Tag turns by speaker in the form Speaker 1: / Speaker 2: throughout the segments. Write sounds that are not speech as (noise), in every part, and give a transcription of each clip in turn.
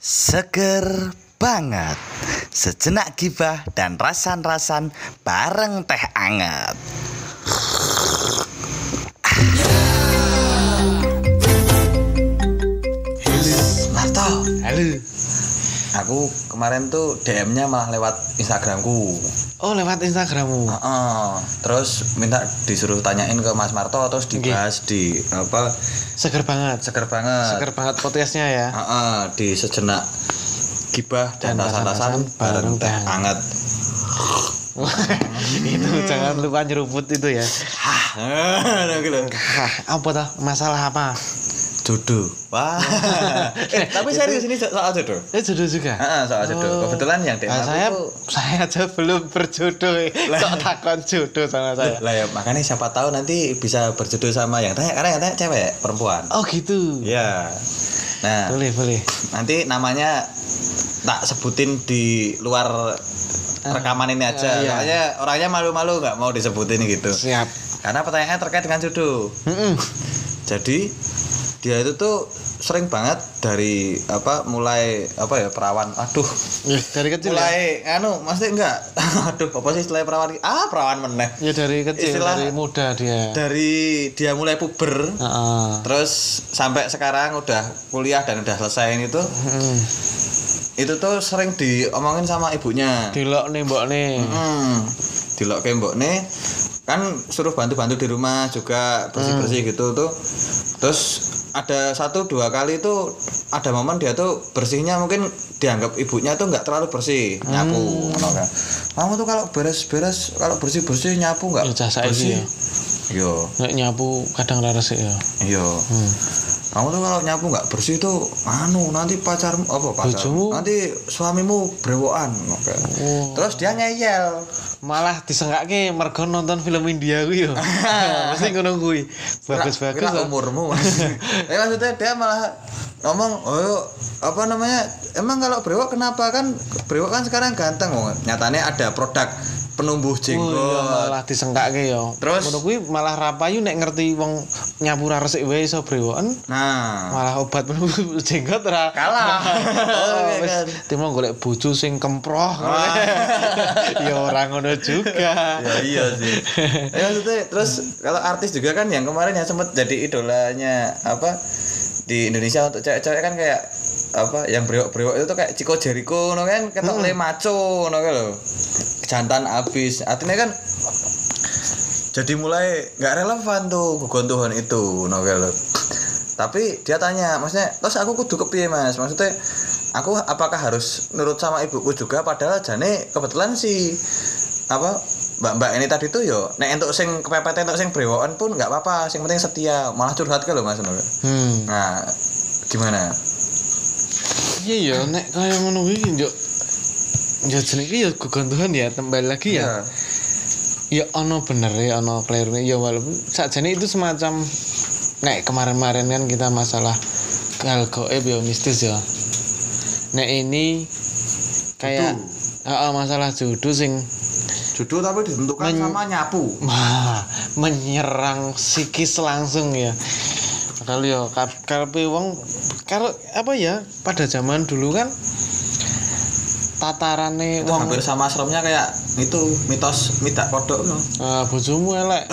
Speaker 1: Seger banget. Sejenak gibah dan rasan-rasan bareng teh anget. Marto
Speaker 2: Halo.
Speaker 1: Aku kemarin tuh DM-nya malah lewat Instagramku
Speaker 2: Oh, lewat Instagrammu.
Speaker 1: Heeh. Terus minta disuruh tanyain ke Mas Marto Terus dibahas di apa
Speaker 2: Seger banget.
Speaker 1: Seger banget
Speaker 2: Seger banget podcastnya ya.
Speaker 1: Heeh, di sejenak gibah dan rasan-rasan bareng teh anget. (laughs)
Speaker 2: itu jangan lupa nyeruput itu ya.
Speaker 1: Hah, (laughs)
Speaker 2: apa toh? Masalah apa?
Speaker 1: Jodoh. Wah. (laughs) eh, tapi serius ini so- soal jodoh.
Speaker 2: Eh jodoh juga.
Speaker 1: Heeh, soal jodoh.
Speaker 2: Oh.
Speaker 1: Kebetulan yang DM
Speaker 2: Nah, saya
Speaker 1: tuh-
Speaker 2: saya aja belum berjodoh. eh. Kok takon jodoh sama saya.
Speaker 1: lah ya makanya siapa tahu nanti bisa berjodoh sama yang tanya karena yang tanya cewek perempuan.
Speaker 2: Oh gitu.
Speaker 1: Iya. Nah,
Speaker 2: Boleh, boleh.
Speaker 1: nanti namanya tak sebutin di luar rekaman ini aja.
Speaker 2: Ah, iya.
Speaker 1: Soalnya orangnya malu-malu nggak mau disebutin gitu.
Speaker 2: Siap.
Speaker 1: Karena pertanyaannya terkait dengan jodoh.
Speaker 2: Mm-mm.
Speaker 1: Jadi dia itu tuh sering banget dari apa mulai apa ya perawan. Aduh,
Speaker 2: Ya, dari kecil ya.
Speaker 1: mulai anu maksudnya enggak. (laughs) Aduh, apa sih istilah perawan? Ah, perawan meneh.
Speaker 2: Ya dari kecil,
Speaker 1: Istilah-
Speaker 2: dari muda dia.
Speaker 1: Dari dia mulai puber
Speaker 2: Heeh.
Speaker 1: terus sampai sekarang udah kuliah dan udah selesai itu
Speaker 2: Mm.
Speaker 1: itu tuh sering diomongin sama ibunya.
Speaker 2: Dilok nih mbok nih.
Speaker 1: Hmm, dilok ke mbok nih kan suruh bantu-bantu di rumah juga bersih-bersih gitu tuh. Terus ada satu dua kali tuh ada momen dia tuh bersihnya mungkin dianggap ibunya tuh nggak terlalu bersih nyapu ngono kan. Kamu tuh kalau beres-beres kalau bersih-bersih nyapu nggak
Speaker 2: Ya,
Speaker 1: bersih.
Speaker 2: ini
Speaker 1: Yo,
Speaker 2: Nek nyapu kadang rara sih ya.
Speaker 1: yo.
Speaker 2: Hmm.
Speaker 1: Kamu tuh kalau nyapu nggak bersih tuh anu nanti pacarmu apa pacar?
Speaker 2: Bojomu?
Speaker 1: Nanti suamimu brewokan. Oke.
Speaker 2: Oh.
Speaker 1: Terus dia ngeyel.
Speaker 2: Malah disengake mergo nonton film India kuwi yo. (laughs) Mesti ngono kuwi. Bagus-bagus.
Speaker 1: Umurmu mas. Tapi (laughs) maksudnya dia malah ngomong, oh apa namanya? Emang kalau brewok kenapa kan? Brewok kan sekarang ganteng, oh. nyatanya ada produk penumbuh
Speaker 2: Oh, iya,
Speaker 1: jenggot.
Speaker 2: malah disengkake yo.
Speaker 1: Terus?
Speaker 2: ngono kuwi malah rapayu nek ngerti wong nyapu ra resik wae iso brewoken.
Speaker 1: Nah,
Speaker 2: Malah obat penumbuh (laughs) jenggot ra
Speaker 1: Kalah. (laughs)
Speaker 2: oh,
Speaker 1: Iya
Speaker 2: wis
Speaker 1: kan.
Speaker 2: timo golek bojo sing kemproh. (laughs) ya ora ngono juga.
Speaker 1: ya iya sih. Ya maksudnya terus kalau artis juga kan yang kemarin yang sempat jadi idolanya apa di Indonesia untuk cewek-cewek kan kayak apa yang brewok-brewok itu tuh kayak Chico Jericho no kan ketok le maco no kan lho. Jantan abis. Artinya kan jadi mulai nggak relevan tuh kegontuhan itu no kan lho. Tapi dia tanya, maksudnya, terus aku kudu kepiye mas? Maksudnya, aku apakah harus nurut sama ibuku juga? Padahal jane kebetulan si apa mbak-mbak ini tadi tuh yo nek entuk sing kepepet entuk sing brewokan pun nggak apa-apa, sing penting setia. Malah curhat ke lho mas. ngono.
Speaker 2: Hmm.
Speaker 1: Nah, gimana?
Speaker 2: Iya ya, nek kaya ngono kuwi yo ya jenenge ya kegontuhan ya, kembali lagi ya. Ya ono bener ya, ono keliru ya walaupun sakjane itu semacam nek kemarin-kemarin kan kita masalah hal gaib ya mistis ya. Nek ini kayak Heeh, masalah jodoh sing
Speaker 1: Jodoh tapi ditentukan
Speaker 2: Men-
Speaker 1: sama nyapu.
Speaker 2: Wah, menyerang psikis langsung ya. Padahal ya karepe wong karo apa ya pada zaman dulu kan tatarane wong
Speaker 1: hampir sama seremnya kayak itu mitos midak kodok no. (laughs)
Speaker 2: ah, bojomu elek.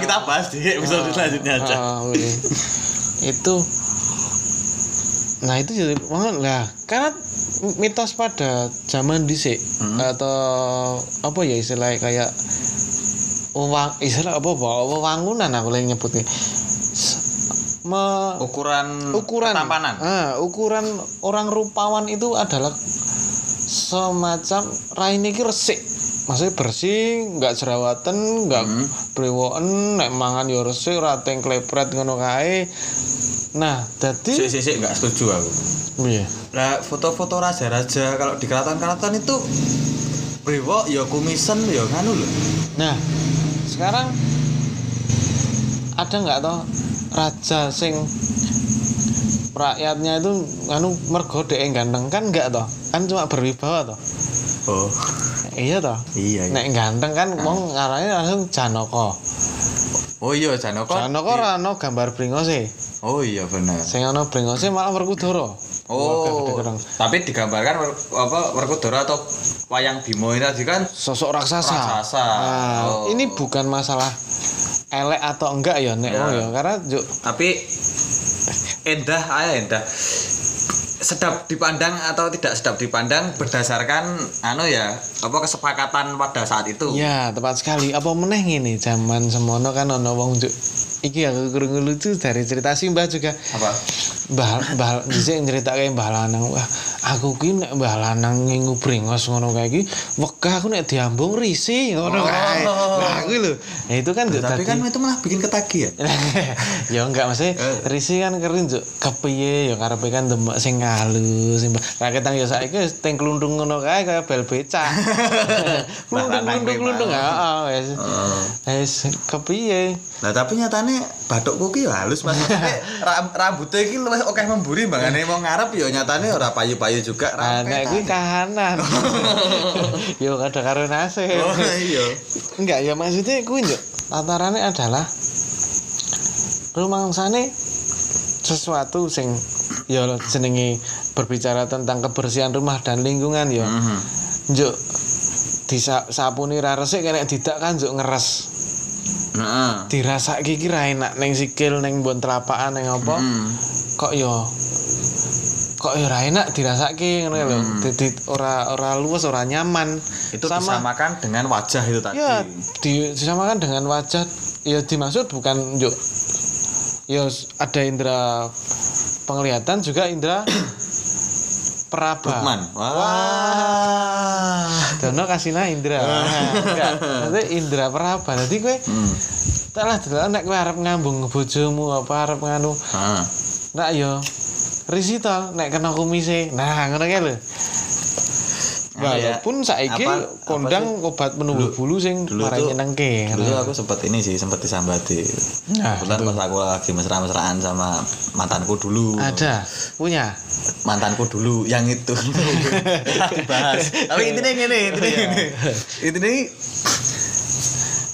Speaker 1: Kita bahas di episode selanjutnya aja.
Speaker 2: Wih. itu nah itu jadi banget lah karena mitos pada zaman dhisik
Speaker 1: Hmm.
Speaker 2: atau apa ya istilahnya kayak wang istilah apa wewangunan aku lagi nyebutnya me-
Speaker 1: Ukuran
Speaker 2: ukuran
Speaker 1: ketampanan.
Speaker 2: ah, ukuran orang rupawan itu adalah semacam raine iki resik maksudnya bersih nggak jerawatan nggak
Speaker 1: Hmm.
Speaker 2: brewoken nek mangan ya resik ora teng klepret ngono kae nah dadi
Speaker 1: Sik sik sik nggak setuju aku.
Speaker 2: iya
Speaker 1: Lah foto-foto raja-raja kalau di keraton-keraton itu brewok ya kumisen ya nganu lho.
Speaker 2: nah sekarang ada nggak toh raja sing rakyatnya itu anu mergo dhek ganteng kan enggak toh kan cuma berwibawa toh
Speaker 1: Oh,
Speaker 2: iya toh
Speaker 1: iya. iya.
Speaker 2: nek ganteng kan wong ngarane langsung Janaka
Speaker 1: Oh iya Janaka.
Speaker 2: Janaka ora ana gambar bringose
Speaker 1: Oh iya benar.
Speaker 2: sing ana bringose malah Werkudara
Speaker 1: Oh, tapi digambarkan apa Werkudara atau wayang Bimo ini tadi kan
Speaker 2: sosok raksasa.
Speaker 1: Raksasa.
Speaker 2: Nah,
Speaker 1: Oh.
Speaker 2: ini bukan masalah elek atau enggak ya nek
Speaker 1: Ya.
Speaker 2: ya karena juk
Speaker 1: tapi endah aja endah sedap dipandang atau tidak sedap dipandang berdasarkan anu ya apa kesepakatan pada saat itu
Speaker 2: Ya, tepat sekali. Apa meneh ngene zaman semono kan ono wong juk iki aku krungu lucu dari cerita Simbah juga.
Speaker 1: apa
Speaker 2: Mbah Mbah dhisik nyeritake Mbah Lanang. Wah, aku ki nek Mbah Lanang ngubrengos ngono kae iki wegah aku nek diambung risi ngono kae. Nah, kuwi lho. Nah, itu kan
Speaker 1: tapi kan itu malah bikin ketagihan (laughs)
Speaker 2: ya enggak maksudnya risi kan keren juk kepiye ya karepe kan demek sing halus sing raketan ya saiki wis teng klundung ngono kae kaya bel becak. (laughs) klundung klundung klundung heeh wis.
Speaker 1: Oh.
Speaker 2: Wis kepiye?
Speaker 1: Nah tapi nyatane bathukku ki ya halus Mas. (laughs) Rambutnya ki luwih oke memburi mbangane mau ngarep ya nyatane ora payu-payu juga
Speaker 2: Nah, nek kuwi kahanan. (laughs) yo kada karo nasib.
Speaker 1: Oh iya.
Speaker 2: Enggak ya maksudnya kuwi njuk tatarannya adalah rumangsane sesuatu sing ya jenenge berbicara tentang kebersihan rumah dan lingkungan ya.
Speaker 1: Mhm.
Speaker 2: Njuk disapuni ra resik kena didak kan njuk ngeres.
Speaker 1: Heeh.
Speaker 2: Dirasake iki ra enak ning sikil ning mbon telapakan ning apa.
Speaker 1: Hmm.
Speaker 2: Kok ya kok ya ra enak dirasake ngono lho. Dadi ora ora luwes, ora nyaman.
Speaker 1: Itu disamakan dengan wajah itu tadi.
Speaker 2: Ya, di, disamakan dengan wajah. Ya dimaksud bukan yuk. Ya ada indera penglihatan juga indera (coughs) peraba.
Speaker 1: Lukman. Wah.
Speaker 2: Dono kasihna indra. Enggak, nanti indra peraba. Dadi kowe
Speaker 1: Hmm.
Speaker 2: lah delok nek kowe arep ngambung bojomu apa arep nganu.
Speaker 1: Heeh.
Speaker 2: Nak yo risi to nek kena kumise. Nah, ngono kae lho.
Speaker 1: Kayak
Speaker 2: Walaupun saiki
Speaker 1: apa-
Speaker 2: kondang obat penumbuh bulu sing
Speaker 1: tuh-
Speaker 2: nyenengke.
Speaker 1: Dulu aku sempat ini sih, sempat disambati.
Speaker 2: Nah,
Speaker 1: Kebetulan pas aku lagi mesra-mesraan sama mantanku dulu.
Speaker 2: ada punya
Speaker 1: Mantanku dulu yang itu. (laughs) Dibahas. Tapi intinya gini, intinya gini. Intinya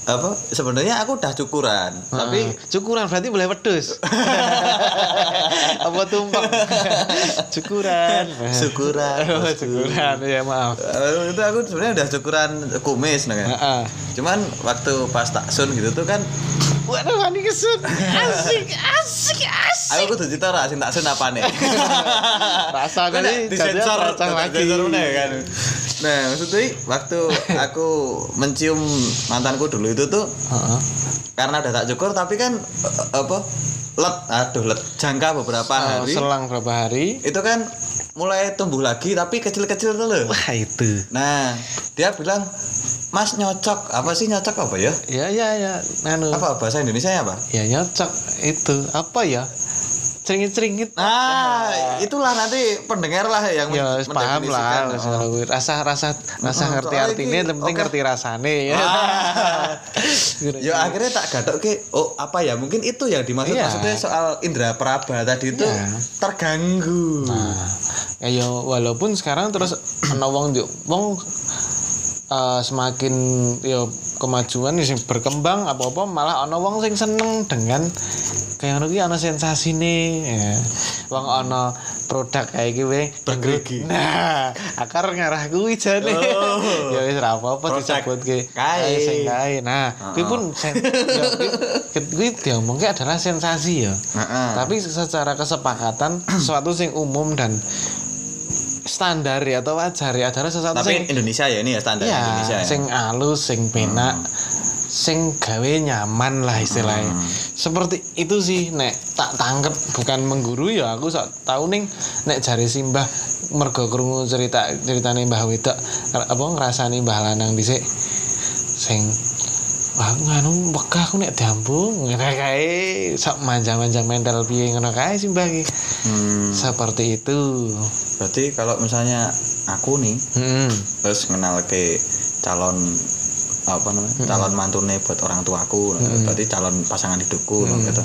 Speaker 1: apa? Sebenarnya aku udah cukuran tapi
Speaker 2: Ah, cukuran berarti boleh wedus (laughs) apa tumpeng? Cukuran.
Speaker 1: Syukuran (laughs)
Speaker 2: oh, cukuran ya maaf.
Speaker 1: Eh, itu aku sebenarnya udah cukuran kumis nah, kan.
Speaker 2: Heeh.
Speaker 1: cuman waktu pas taksun gitu tuh kan
Speaker 2: waduh ini kesut. Asik (laughs) asik asik.
Speaker 1: Aku kudu cerita ra sing taksun apa nih
Speaker 2: Rasanya
Speaker 1: Kan
Speaker 2: nih
Speaker 1: disensor
Speaker 2: pecah lagi.
Speaker 1: disensor kan nah maksudnya waktu aku mencium mantanku dulu itu tuh
Speaker 2: Heeh.
Speaker 1: karena udah tak cukur tapi kan eh, apa let aduh let jangka beberapa
Speaker 2: Oh,
Speaker 1: hari.
Speaker 2: selang berapa hari.
Speaker 1: Itu kan mulai tumbuh lagi tapi kecil-kecil tuh loh
Speaker 2: wah itu.
Speaker 1: Nah dia bilang mas nyocok apa sih nyocok apa ya?
Speaker 2: Ya ya ya anu.
Speaker 1: Apa bahasa Indonesia apa?
Speaker 2: Ya nyocok itu. Apa ya ceringit ceringit
Speaker 1: Nah, itulah nanti pendengar lah yang
Speaker 2: ya paham lah kuwi. rasa rasa rasa
Speaker 1: Oh,
Speaker 2: ngerti
Speaker 1: soalnya
Speaker 2: artinya yang penting
Speaker 1: oke.
Speaker 2: ngerti rasane ya
Speaker 1: Ah. ya akhirnya tak gadok ke oh apa ya mungkin itu yang dimaksud
Speaker 2: Iya.
Speaker 1: maksudnya soal indera peraba tadi itu
Speaker 2: Iya.
Speaker 1: terganggu
Speaker 2: Nah, ya yo walaupun sekarang terus (clears throat) ana wong yo wong eh, semakin yo kemajuan sing berkembang apa-apa malah ana wong sing seneng dengan kayak ngono ki ana sensasine ya. Wong ana produk kayak iki we
Speaker 1: Bergerigi.
Speaker 2: Nah, akar ngarah kuwi jane.
Speaker 1: Oh. (laughs)
Speaker 2: ya wis ra apa-apa disebutke
Speaker 1: kae.
Speaker 2: sing kae. Nah, kuwi pun sen (laughs) ya, kuwi- kuwi diomongke adalah sensasi ya. Tapi secara kesepakatan (clears throat) sesuatu sing umum dan standar ya atau wajar ya adalah sesuatu
Speaker 1: tapi
Speaker 2: sing
Speaker 1: Indonesia ya ini ya standar
Speaker 2: ya,
Speaker 1: Indonesia ya.
Speaker 2: sing alus, sing penak, sing gawe nyaman lah istilahnya.
Speaker 1: Hmm.
Speaker 2: Seperti itu sih nek tak tangkep bukan mengguru ya aku sak tau ning nek jari simbah mergo krungu cerita ceritane Mbah Wedok apa ngrasani Mbah Lanang dhisik sing wah nganu wegah aku nek diambung ngene kae sak manja-manja mental piye ngono kae simbah iki.
Speaker 1: Hmm,
Speaker 2: Seperti itu.
Speaker 1: berarti kalau misalnya aku nih
Speaker 2: Hmm.
Speaker 1: terus kenal ke calon apa namanya calon mantune buat orang tuaku berarti calon pasangan hidupku gitu.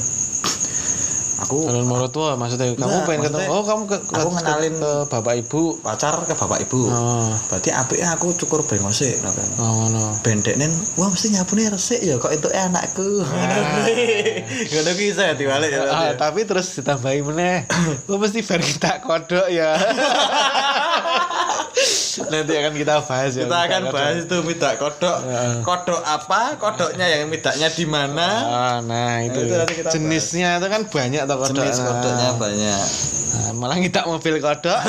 Speaker 1: Aku
Speaker 2: calon mertua maksudnya kamu
Speaker 1: Enggak,
Speaker 2: pengen ketemu oh kamu ke, ke,
Speaker 1: aku
Speaker 2: ke-
Speaker 1: ngenalin
Speaker 2: ke bapak ibu.
Speaker 1: pacar ke bapak ibu.
Speaker 2: Oh.
Speaker 1: Berarti apiknya aku cukur brengose ngono kan.
Speaker 2: oh ngono.
Speaker 1: Bendeknen wah mesti nyapune resik ya kok itu anakku. (laughs) Ngono ki iso ya diwalik ya
Speaker 2: Ah, tapi terus ditambahi meneh. (coughs) Lo mesti bar kita kodok ya (laughs) nanti akan kita bahas ya
Speaker 1: kita akan
Speaker 2: kodok.
Speaker 1: bahas itu midak kodok.
Speaker 2: Heeh.
Speaker 1: kodok apa? Kodoknya yang midaknya di mana?
Speaker 2: Ah, nah itu,
Speaker 1: itu nanti kita
Speaker 2: jenisnya itu kan banyak tuh kodok
Speaker 1: jenis
Speaker 2: Nah,
Speaker 1: kodoknya banyak.
Speaker 2: nah, malah kita mobil kodok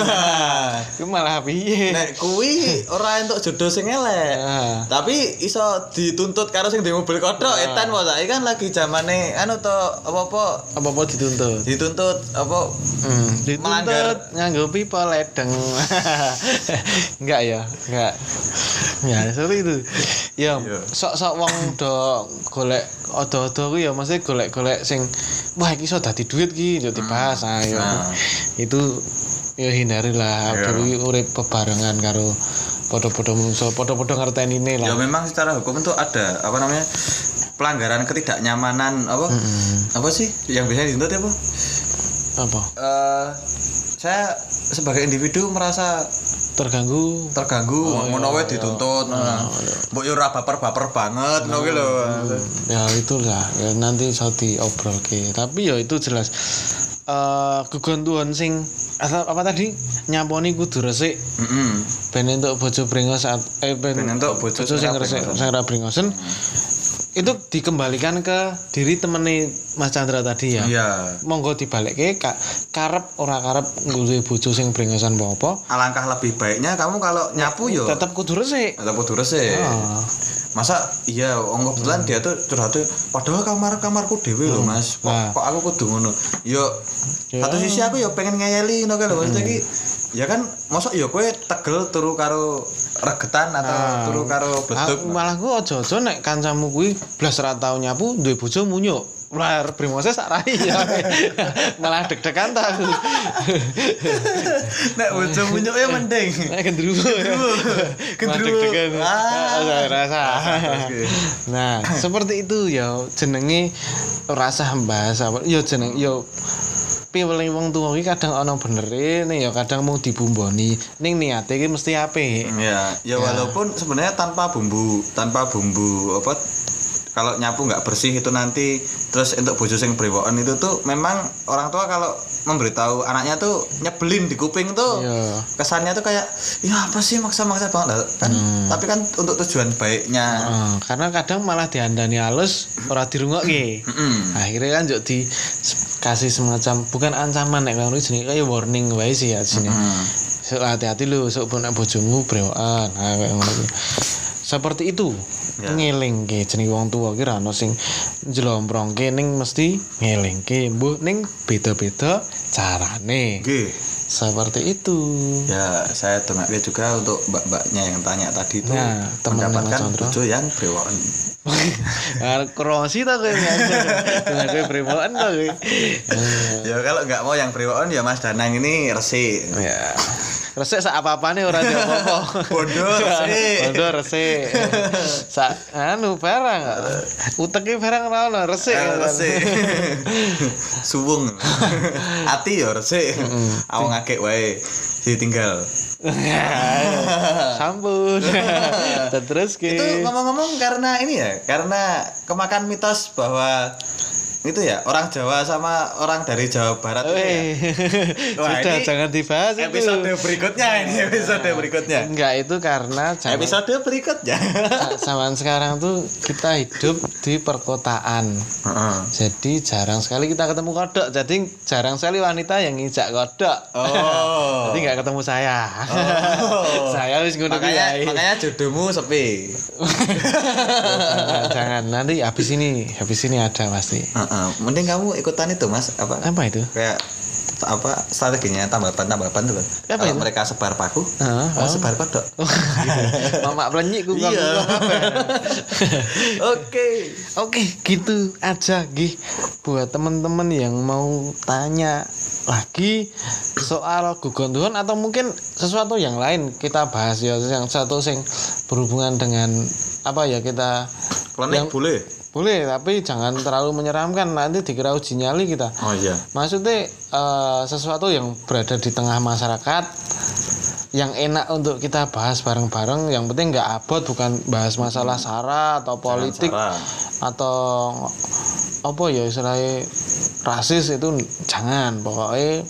Speaker 2: (laughs) itu malah piye
Speaker 1: nek kuwi ora entuk jodoh sing elek
Speaker 2: Ah.
Speaker 1: tapi iso dituntut karo sing di mobil kodok etan wae saiki kan lagi zamane anu to apa-apa
Speaker 2: apa apa dituntut
Speaker 1: dituntut apa
Speaker 2: Hmm, dituntut
Speaker 1: Melanggar.
Speaker 2: nganggo pipa ledeng. (laughs) enggak ya, enggak. Ya, seperti itu. (coughs) Ya,
Speaker 1: Iya.
Speaker 2: sok-sok wong do golek odo-odo ku ya mesti golek-golek sing wah iki iso dadi duit ki yo dibahas ayo.
Speaker 1: Nah.
Speaker 2: Itu ya hindari lah
Speaker 1: Iya.
Speaker 2: dulu urip bebarengan karo podo-podo mungso, podo-podo ngerteni ini
Speaker 1: ya
Speaker 2: lah.
Speaker 1: memang secara hukum itu ada apa namanya pelanggaran ketidaknyamanan apa apa sih yang biasanya dituntut apa
Speaker 2: Apa?
Speaker 1: Eh, saya sebagai individu merasa
Speaker 2: Terganggu.
Speaker 1: Terganggu ngono wae dituntut nah. mbok yo ora baper-baper banget ngono ki lho.
Speaker 2: Ya itulah. Ya nanti saya diobrol ke tapi ya itu jelas. Eh kegontuan sing apa tadi? Nyamponi kudu resik.
Speaker 1: Heeh
Speaker 2: ben entuk bojo brengos saat eh ben,
Speaker 1: Ben entuk bojo
Speaker 2: bojo
Speaker 1: sing
Speaker 2: sing
Speaker 1: ra
Speaker 2: resik sing ra brengosen itu dikembalikan ke diri temene Mas Chandra tadi ya?
Speaker 1: Iya.
Speaker 2: Monggo dibalikke ka, karep ora karep nggawe bojo sing brengosan apa
Speaker 1: alangkah lebih baiknya kamu kalau nyapu yo.
Speaker 2: Tetep kudu resik.
Speaker 1: Tetap kudu resik.
Speaker 2: Ah.
Speaker 1: masa iya oh kebetulan dia tuh curhat tuh padahal kamar kamarku dewe loh mas. Kok,
Speaker 2: Nah.
Speaker 1: kok aku kudu ngono? Yo
Speaker 2: Ya.
Speaker 1: satu sisi aku yo pengen ngeyeli ngono kan lho. Maksudnya ki ya kan mosok yo kowe tegel turu karo regetan atau
Speaker 2: Nah.
Speaker 1: turu karo
Speaker 2: malah ku aja-aja nek kancamu kuwi blas ra tau nyapu duwe bojo munyuk. Lah brimose sak rai ya. (laughs) malah deg-degan ta aku. (laughs)
Speaker 1: nek bojo munyuk ya mending (laughs)
Speaker 2: Nek gendruwo.
Speaker 1: Gendruwo.
Speaker 2: Malah
Speaker 1: Gendruwo. Ah.
Speaker 2: Ah, rasa.
Speaker 1: Oke.
Speaker 2: Nah, seperti itu ya jenenge rasa bahas apa ya jeneng ya piwling wong tuwa iki kadang ana benere nih ya kadang mau dibumboni ning niate iki mesti apik.
Speaker 1: ya ya walaupun sebenarnya tanpa bumbu tanpa bumbu apa kalau nyapu nggak bersih itu nanti terus untuk bojo sing brewoken itu tuh memang orang tua kalau memberitahu anaknya tuh nyebelin di kuping tuh
Speaker 2: Iya.
Speaker 1: kesannya tuh kayak ya apa sih maksa-maksa banget kan tapi kan untuk tujuan baiknya
Speaker 2: Heeh, karena kadang malah diandani halus ora dirungokke.
Speaker 1: Mm-mm.
Speaker 2: Akhirnya kan juk di kasih semacam bukan ancaman nek ngono jenenge kayak warning wae sih ya sini.
Speaker 1: Mm.
Speaker 2: Sok hati-hati lu sok pun nek bojomu brewokan. Nah, ngono. Seperti itu.
Speaker 1: Ya.
Speaker 2: Ngelingke jenenge wong tuwa ki ra ono sing njlomprongke ning mesti ngelingke. Mbuh ning beda-beda carane.
Speaker 1: Oke.
Speaker 2: Seperti itu.
Speaker 1: Ya, saya dongake juga untuk mbak-mbaknya yang tanya tadi itu
Speaker 2: Nah,
Speaker 1: mendapatkan bojo yang brewoken. (laughs)
Speaker 2: Ah, krosi ta kowe ngajar. Dengan kowe brewokan ta kowe.
Speaker 1: ya kalau nggak mau yang brewoken ya Mas Danang ini resik.
Speaker 2: Ya. Resik sak apa-apane ora ada apa-apa.
Speaker 1: Bondo resik.
Speaker 2: Bondo resik. Sak anu barang. Uteke barang ora ono resik.
Speaker 1: Eh, resik. (laughs) Suwung. Ati ya resik. Awang akeh wae ditinggal. (laughs)
Speaker 2: Sampun. (laughs) Terus
Speaker 1: Itu
Speaker 2: ke
Speaker 1: ngomong-ngomong karena ini ya, karena kemakan mitos bahwa itu ya orang Jawa sama orang dari Jawa Barat itu ya. Wah,
Speaker 2: Sudah
Speaker 1: ini
Speaker 2: jangan dibahas itu.
Speaker 1: Episode berikutnya ini episode berikutnya.
Speaker 2: Enggak itu karena zaman,
Speaker 1: Episode berikutnya.
Speaker 2: zaman sekarang tuh kita hidup di perkotaan.
Speaker 1: Heeh.
Speaker 2: Jadi jarang sekali kita ketemu kodok. Jadi jarang sekali wanita yang ngijak kodok.
Speaker 1: Oh.
Speaker 2: Jadi nggak ketemu saya.
Speaker 1: Oh. (laughs)
Speaker 2: saya harus ngono
Speaker 1: makanya makanya jodohmu sepi. (laughs)
Speaker 2: jangan, jangan. Nanti habis ini, habis ini ada pasti.
Speaker 1: Heeh. Mending kamu ikutan itu Mas. Apa?
Speaker 2: Apa itu?
Speaker 1: kayak apa strateginya tambahan tambahan tuh
Speaker 2: Apa
Speaker 1: kalau
Speaker 2: itu?
Speaker 1: mereka sebar paku
Speaker 2: Heeh,
Speaker 1: oh, sebar kodok. (laughs) (laughs)
Speaker 2: Mamak plenyik ku
Speaker 1: Iya. (laughs) oke.
Speaker 2: Oke, gitu aja gih. Buat teman-teman yang mau tanya lagi soal gugontuhan atau mungkin sesuatu yang lain kita bahas ya. Yang satu sing berhubungan dengan apa ya kita
Speaker 1: klenik
Speaker 2: Yang-
Speaker 1: boleh
Speaker 2: boleh tapi jangan terlalu menyeramkan. Nanti dikira uji nyali kita.
Speaker 1: Oh iya.
Speaker 2: maksudnya eh, sesuatu yang berada di tengah masyarakat yang enak untuk kita bahas bareng-bareng yang penting nggak abot bukan bahas masalah sara atau politik atau apa ya istilahnya rasis itu jangan. Pokoknya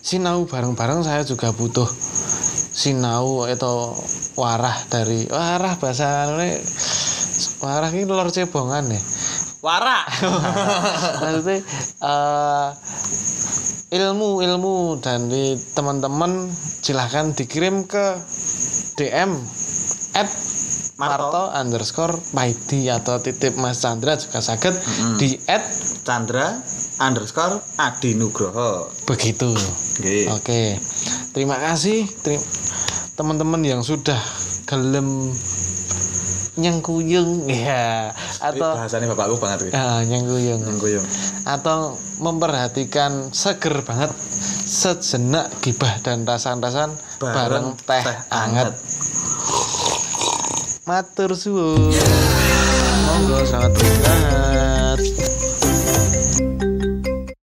Speaker 2: sinau bareng-bareng saya juga butuh sinau atau warah dari warah bahasa warah ini lor cebongan ya
Speaker 1: Wara. (laughs)
Speaker 2: maksudnya eh, ilmu ilmu dan di teman-teman silahkan dikirim ke DM at Marto underscore Maidi atau titip Mas Chandra juga sakit di at
Speaker 1: Chandra underscore Adi Nugroho.
Speaker 2: begitu
Speaker 1: Nggih.
Speaker 2: oke terima kasih teman-teman yang sudah gelem nyengkuyung (laughs) ya atau
Speaker 1: bahasanya bapakku banget.
Speaker 2: ah, nyengkuyung
Speaker 1: Ngguyung.
Speaker 2: atau memperhatikan seger banget sejenak gibah dan rasan-rasan bareng, teh, anget. Matur suwun. Monggo sangat berkenan.